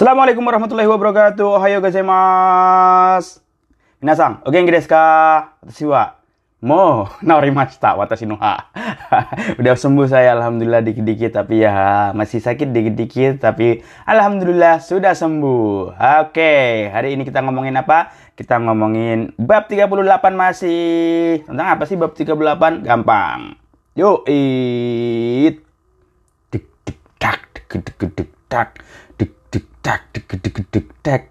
Assalamualaikum warahmatullahi wabarakatuh. Ohayo gozaimasu. Minasan, o genki desu ka? Watashi wa mo naorimashita watashi no ha. Udah sembuh saya alhamdulillah dikit-dikit tapi ya masih sakit dikit-dikit tapi alhamdulillah sudah sembuh. Oke, hari ini kita ngomongin apa? Kita ngomongin bab 38 masih. Tentang apa sih bab 38? Gampang. Yuk, it. Dik dik tak dik dik dik tak dik dik tak dik dik dik tak.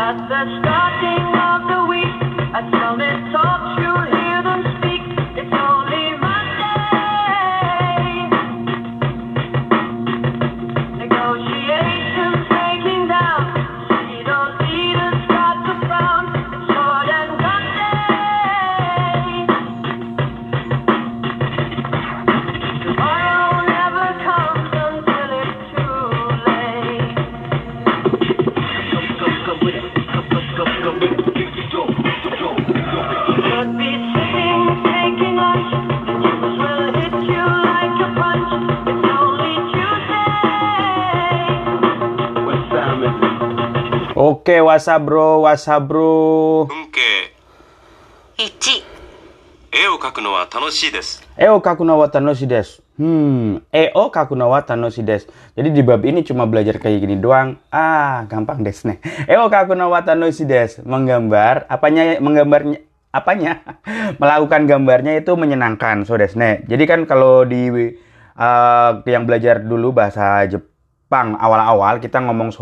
At the starting Oke, whatsapp bro, whatsapp bro. 文系1絵を描くのは楽しいです Eo kakuno wa tanoshi desu. Hmm, eo kakuno wa tanoshi desu. Jadi di bab ini cuma belajar kayak gini doang. Ah, gampang des nih. Eo kakuno wa tanoshi desu. Menggambar, apanya menggambarnya apanya? Melakukan gambarnya itu menyenangkan, so desne. Jadi kan kalau di eh, yang belajar dulu bahasa Jepang awal-awal kita ngomong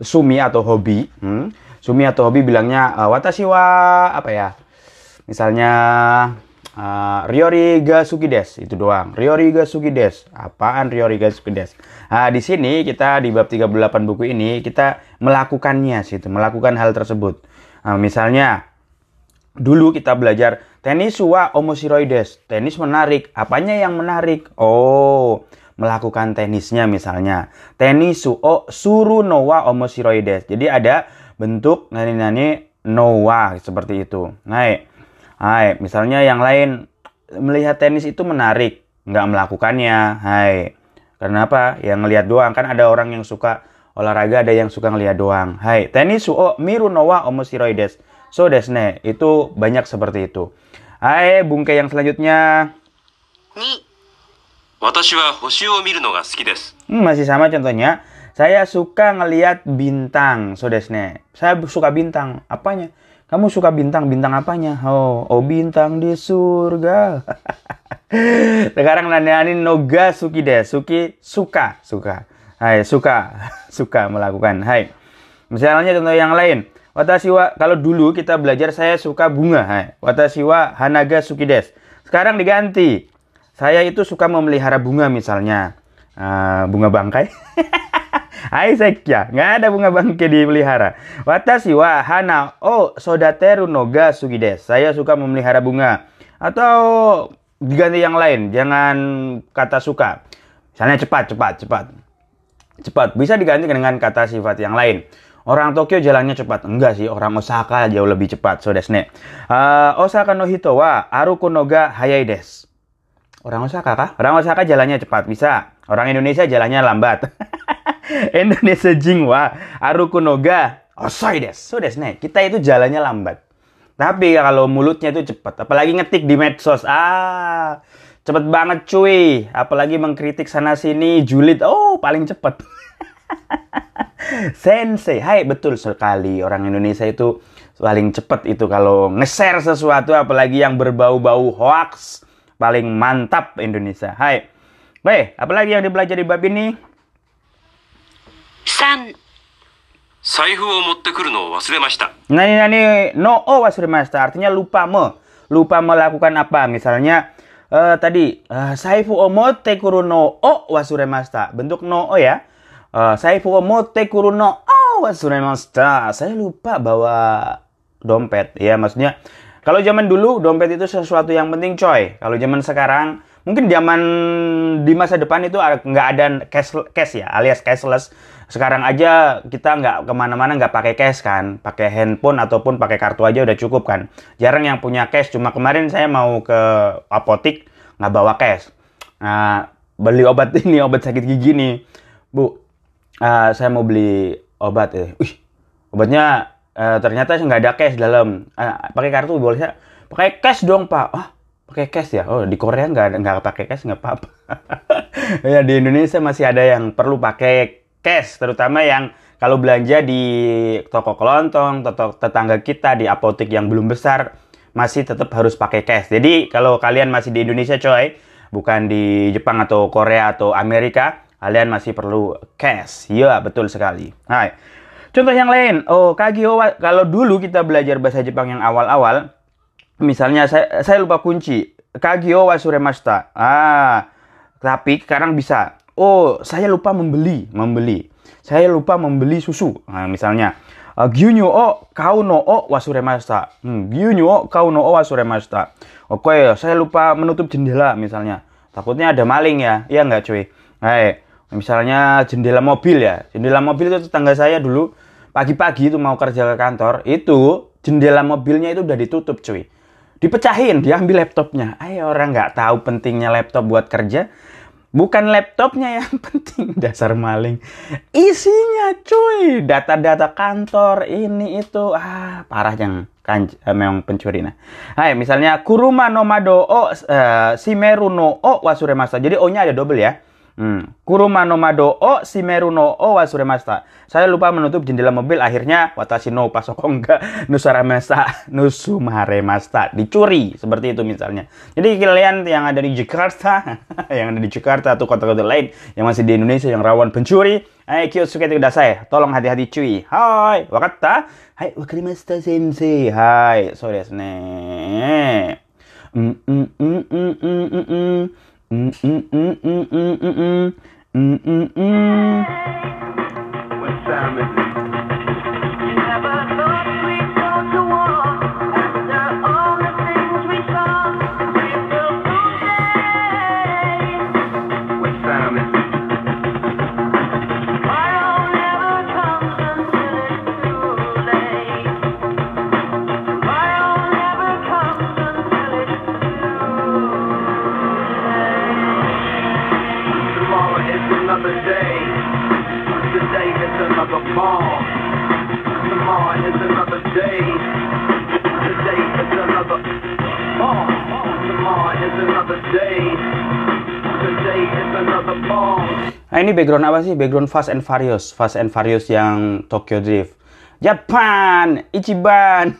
sumi atau hobi. Hmm? Sumi atau hobi bilangnya eh, watashi wa apa ya? Misalnya uh, Ryori ga suki des itu doang. Ryori ga suki des. Apaan Ryori ga suki des? Nah, di sini kita di bab 38 buku ini kita melakukannya situ, melakukan hal tersebut. Nah, misalnya dulu kita belajar tenis wa omoshiroi des. Tenis menarik. Apanya yang menarik? Oh, melakukan tenisnya misalnya. Tenisu o suru no wa omoshiroi des. Jadi ada bentuk nani-nani no wa seperti itu. Nah, Hai, misalnya yang lain melihat tenis itu menarik, nggak melakukannya. Hai, kenapa? Yang ngelihat doang kan ada orang yang suka olahraga, ada yang suka ngelihat doang. Hai, tenis o miru no wa omoshiroi desu. So desne, itu banyak seperti itu. Hai, bungke yang selanjutnya. 2 Hmm, masih sama contohnya. Saya suka ngelihat bintang, so desne. Saya suka bintang. Apanya? Kamu suka bintang? Bintang apanya? Oh, oh bintang di surga. Sekarang nanyain noga suki deh. Suki suka, suka. Hai, suka, suka melakukan. Hai. Misalnya contoh yang lain. Watashi wa, kalau dulu kita belajar saya suka bunga. Hai. Watashi wa hanaga suki des. Sekarang diganti. Saya itu suka memelihara bunga misalnya. Ah, bunga bangkai. Hai sekya, nggak ada bunga bangkai dipelihara. Watashi wa hana o sodateru no ga suki desu. Saya suka memelihara bunga. Atau diganti yang lain, jangan kata suka. Misalnya cepat, cepat, cepat. Cepat, bisa diganti dengan kata sifat yang lain. Orang Tokyo jalannya cepat. Enggak sih, orang Osaka jauh lebih cepat. So desne. Ah, Osaka no hito wa aruku no ga hayai desu. Orang Osaka kah? Orang Osaka jalannya cepat, bisa. Orang Indonesia jalannya lambat. Indonesia jingwa, aruku noga, osoi des. So des, nih. Kita itu jalannya lambat. Tapi kalau mulutnya itu cepat. Apalagi ngetik di medsos. Ah, cepet banget cuy. Apalagi mengkritik sana sini, julid. Oh, paling cepet. Sensei, hai betul sekali orang Indonesia itu paling cepet itu kalau nge-share sesuatu apalagi yang berbau-bau hoax paling mantap Indonesia. Hai. Baik, apalagi yang dipelajari bab ini? San. Saifu o motte kuru no wasuremashita. Nani nani no o wasuremashita artinya lupa me. Lupa melakukan apa? Misalnya uh, tadi eh, uh, saifu o motte kuru no o wasuremashita. Bentuk no o ya. Eh, uh, saifu o motte kuru no o wasuremashita. Saya lupa bawa dompet ya maksudnya kalau zaman dulu dompet itu sesuatu yang penting coy. Kalau zaman sekarang mungkin zaman di masa depan itu nggak ada cash, cash ya, alias cashless. Sekarang aja kita nggak ke mana-mana nggak pakai cash kan, pakai handphone ataupun pakai kartu aja udah cukup kan. Jarang yang punya cash. Cuma kemarin saya mau ke apotik nggak bawa cash. Nah, beli obat ini, obat sakit gigi nih, bu. eh, saya mau beli obat. Eh, wih, obatnya eh, ternyata nggak ada cash dalam. Eh, pakai kartu boleh? Pakai cash dong pak. Ah, pakai cash ya? Oh di Korea nggak nggak pakai cash nggak apa-apa. ya di Indonesia masih ada yang perlu pakai cash, terutama yang kalau belanja di toko kelontong, toko tetangga kita di apotek yang belum besar masih tetap harus pakai cash. Jadi kalau kalian masih di Indonesia coy, bukan di Jepang atau Korea atau Amerika, kalian masih perlu cash. Iya betul sekali. Hai. Contoh yang lain, oh kagyo wa- kalau dulu kita belajar bahasa Jepang yang awal-awal, misalnya saya, saya lupa kunci, kagyo wa suremashita. Ah, tapi sekarang bisa. Oh, saya lupa membeli, membeli. Saya lupa membeli susu. Nah, misalnya, uh, gyunyu o kau no o wasuremashita. Hmm, gyunyu o kau no o wasuremashita. Oke, saya lupa menutup jendela misalnya. Takutnya ada maling ya. Iya nggak cuy? Hai, misalnya jendela mobil ya. Jendela mobil itu tetangga saya dulu pagi-pagi itu mau kerja ke kantor, itu jendela mobilnya itu udah ditutup cuy dipecahin, diambil laptopnya. Ayo orang nggak tahu pentingnya laptop buat kerja. Bukan laptopnya yang penting, dasar maling. Isinya cuy, data-data kantor, ini itu. Ah, parah yang kan eh, memang pencuri. Nah, Hai, misalnya kuruma no mado o eh, simeru no o wasuremasa. Jadi O-nya ada double ya. Hmm. Kuruma no mado o simeru no o wasuremasta. Saya lupa menutup jendela mobil akhirnya watashi no pasoko enggak nusaramasa nusumaremasta. Dicuri seperti itu misalnya. Jadi kalian yang ada di Jakarta, yang ada di Jakarta atau kota-kota lain yang masih di Indonesia yang rawan pencuri, ayo kyosuke kudasai. Tolong hati-hati cuy. Hai, wakatta? Hai, wakarimashita sensei. Hai, so desu ne. Mm, mm, mm, mm, mm, mm, mm. Mm, mm, mm, mm, mm, mm, mm. Mm. What time is it? Nah ini background apa sih? Background Fast and Furious. Fast and Furious yang Tokyo Drift. Japan, Ichiban.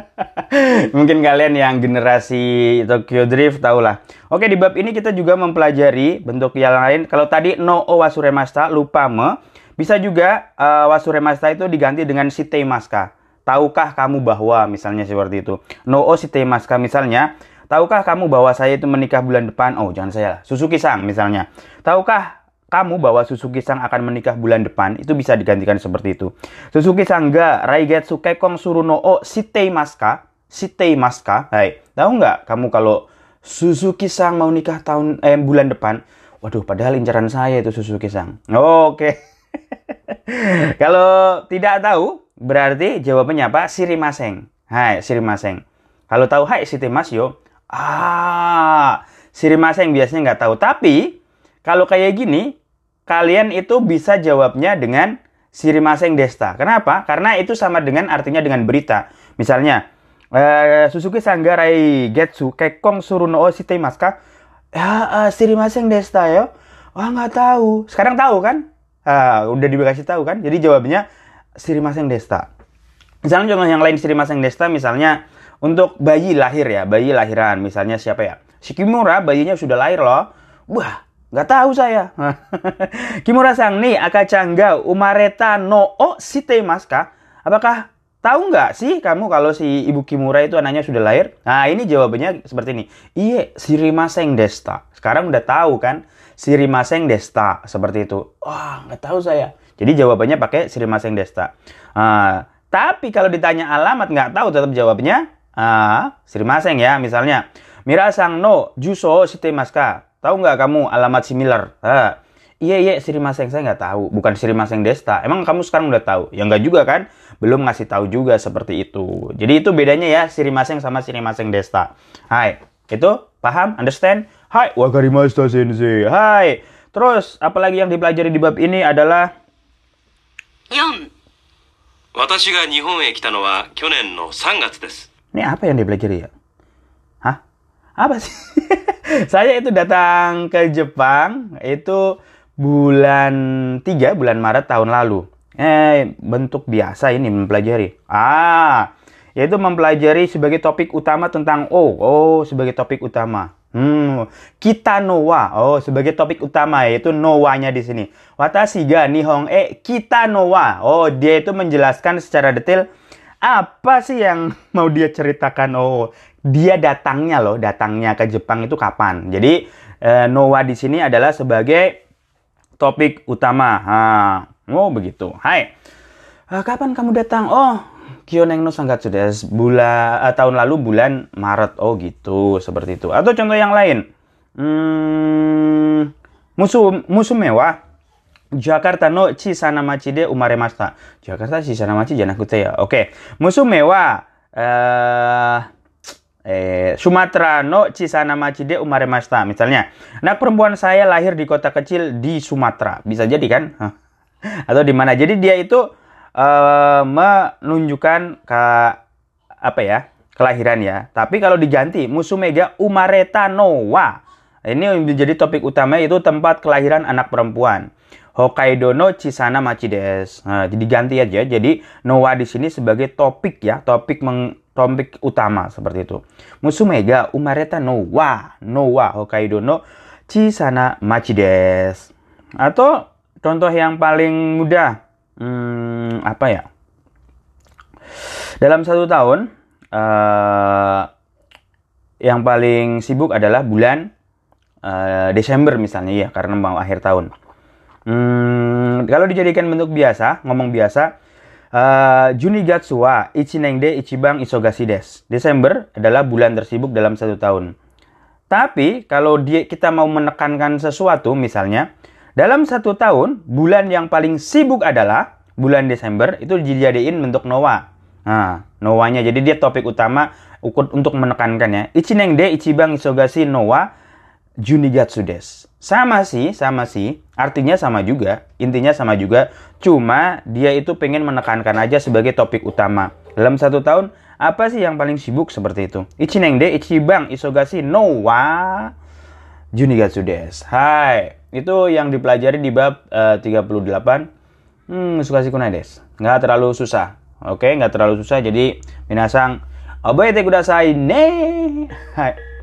Mungkin kalian yang generasi Tokyo Drift tahu lah. Oke, di bab ini kita juga mempelajari bentuk yang lain. Kalau tadi no o wasuremashita, lupa me. Bisa juga eh, wasuremashita itu diganti dengan shiteimaska. Tahukah kamu bahwa misalnya seperti itu. No o shiteimaska misalnya. Tahukah kamu bahwa saya itu menikah bulan depan? Oh, jangan saya lah. Suzuki Sang misalnya. Tahukah kamu bahwa Suzuki Sang akan menikah bulan depan? Itu bisa digantikan seperti itu. Suzuki Sang ga Raigetsu Kekong Suru no o Shitei Maska. Shitei Maska. Hai, tahu nggak kamu kalau Suzuki Sang mau nikah tahun eh, bulan depan? Waduh, padahal incaran saya itu Suzuki Sang. Oke. kalau tidak tahu, berarti jawabannya apa? Sirimaseng. Hai, Sirimaseng. Kalau tahu hai Shiteimasu, ah, Sirimaseng biasanya nggak tahu. Tapi, kalau kayak gini, kalian itu bisa jawabnya dengan Sirimaseng Desta. Kenapa? Karena itu sama dengan artinya dengan berita. Misalnya, eh, Suzuki Sanggarai Getsu Kekong Suruno o Shiteimasu Ya, uh, Sirimaseng Desta ya. Wah, nggak tahu. Sekarang tahu kan? Ah, udah dikasih tahu kan? Jadi jawabannya Sirimaseng Desta. Misalnya contoh yang lain Sirimaseng Desta misalnya untuk bayi lahir ya, bayi lahiran. Misalnya siapa ya? Si Kimura bayinya sudah lahir loh. Wah, nggak tahu saya. Kimura sang nih akacangga umareta no o shiteimaska. Apakah tahu nggak sih kamu kalau si ibu Kimura itu anaknya sudah lahir? Nah ini jawabannya seperti ini. Iya, Sirimaseng Desta. Sekarang udah tahu kan? Sirimaseng Desta seperti itu. Wah, nggak tahu saya. Jadi jawabannya pakai Sirimaseng Desta. Ah, tapi kalau ditanya alamat nggak tahu tetap jawabnya ah, Sirimaseng ya. Misalnya Mirasang no juso shitemasu ka? Tahu nggak kamu alamat similar? Ah, iya iya sirimaseng saya nggak tahu. Bukan sirimaseng desta. Emang kamu sekarang udah tahu? Ya nggak juga kan? Belum ngasih tahu juga seperti itu. Jadi itu bedanya ya sirimaseng sama sirimaseng desta. Hai, itu paham? Understand? Hai, wakarimashita sensei. Hai. Terus apalagi yang dipelajari di bab ini adalah 4私が日本へ来たのは去年の3月です。 Ini apa yang dipelajari ya? Hah? Apa sih? Saya itu datang ke Jepang itu bulan 3, bulan Maret tahun lalu. Eh, bentuk biasa ini mempelajari. Ah, yaitu mempelajari sebagai topik utama tentang O. Oh, sebagai topik utama. Hmm, kita nowa. Oh, sebagai topik utama yaitu nowa-nya di sini. Watashi ga nihon e kita nowa. Oh, dia itu menjelaskan secara detail apa sih yang mau dia ceritakan? Oh, dia datangnya loh, datangnya ke Jepang itu kapan? Jadi eh, Nowa di sini adalah sebagai topik utama. Ah, oh begitu. Hai, Eh, kapan kamu datang? Oh, Kyoneng no Sangatsu desu. Bulan eh, tahun lalu bulan Maret. Oh gitu, seperti itu. Atau contoh yang lain. Hmm, musuh musuh mewah. Jakarta no chisana machi de umaremashita. Jakarta chisana machi janakute ya. Oke. Musuh mewah eh eh Sumatera no chisana machi de umaremashita. Misalnya, anak perempuan saya lahir di kota kecil di Sumatera. Bisa jadi kan? Hah. Atau di mana? Jadi dia itu eh menunjukkan ke apa ya? kelahiran ya. Tapi kalau diganti musuh mega umareta nowa. Ini yang menjadi topik utama itu tempat kelahiran anak perempuan. Hokkaido no Chisana Machi desu. Nah, jadi ganti aja. Jadi Nowa di sini sebagai topik ya, topik meng, topik utama seperti itu. Musuh mega umareta Nowa, Nowa Hokkaido no Chisana Machi desu. Atau contoh yang paling mudah, hmm, apa ya? Dalam satu tahun, eh, yang paling sibuk adalah bulan eh, Desember misalnya ya, karena mau akhir tahun. Hmm, kalau dijadikan bentuk biasa, ngomong biasa, eh, Junigatsu wa ichinen de ichiban isogasi desu. Desember adalah bulan tersibuk dalam satu tahun. Tapi kalau dia kita mau menekankan sesuatu, misalnya dalam satu tahun bulan yang paling sibuk adalah bulan Desember itu dijadiin bentuk nowa. Nah, nowanya jadi dia topik utama untuk menekankan ya. Ichinen de ichiban isogasi nowa Junigatsu desu. Sama sih, sama sih. Artinya sama juga, intinya sama juga. Cuma dia itu pengen menekankan aja sebagai topik utama. Dalam satu tahun, apa sih yang paling sibuk seperti itu? Ichineng de ichibang isogasi no wa Junigatsu desu. Hai, itu yang dipelajari di bab eh, 38. Hmm, sukasi kunai desu. Nggak terlalu susah. Oke, nggak terlalu susah. Jadi, minasang, oboete kudasai ne. Hai.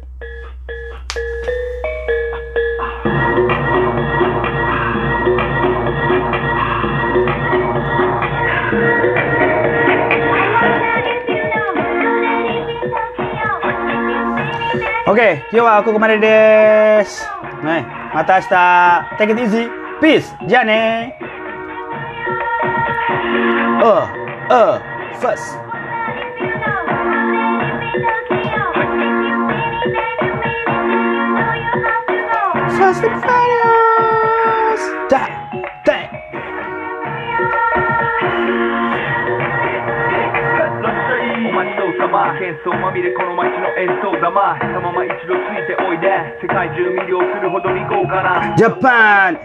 Oke,今日はここまでです。ね、また明日、take it easy. Peace. じゃあね。Uh, uh, first. Fast and Furious. うまみれこの街の演奏玉そのまま一度ついておいで。世界中魅了するほどに豪華な。ジャパン！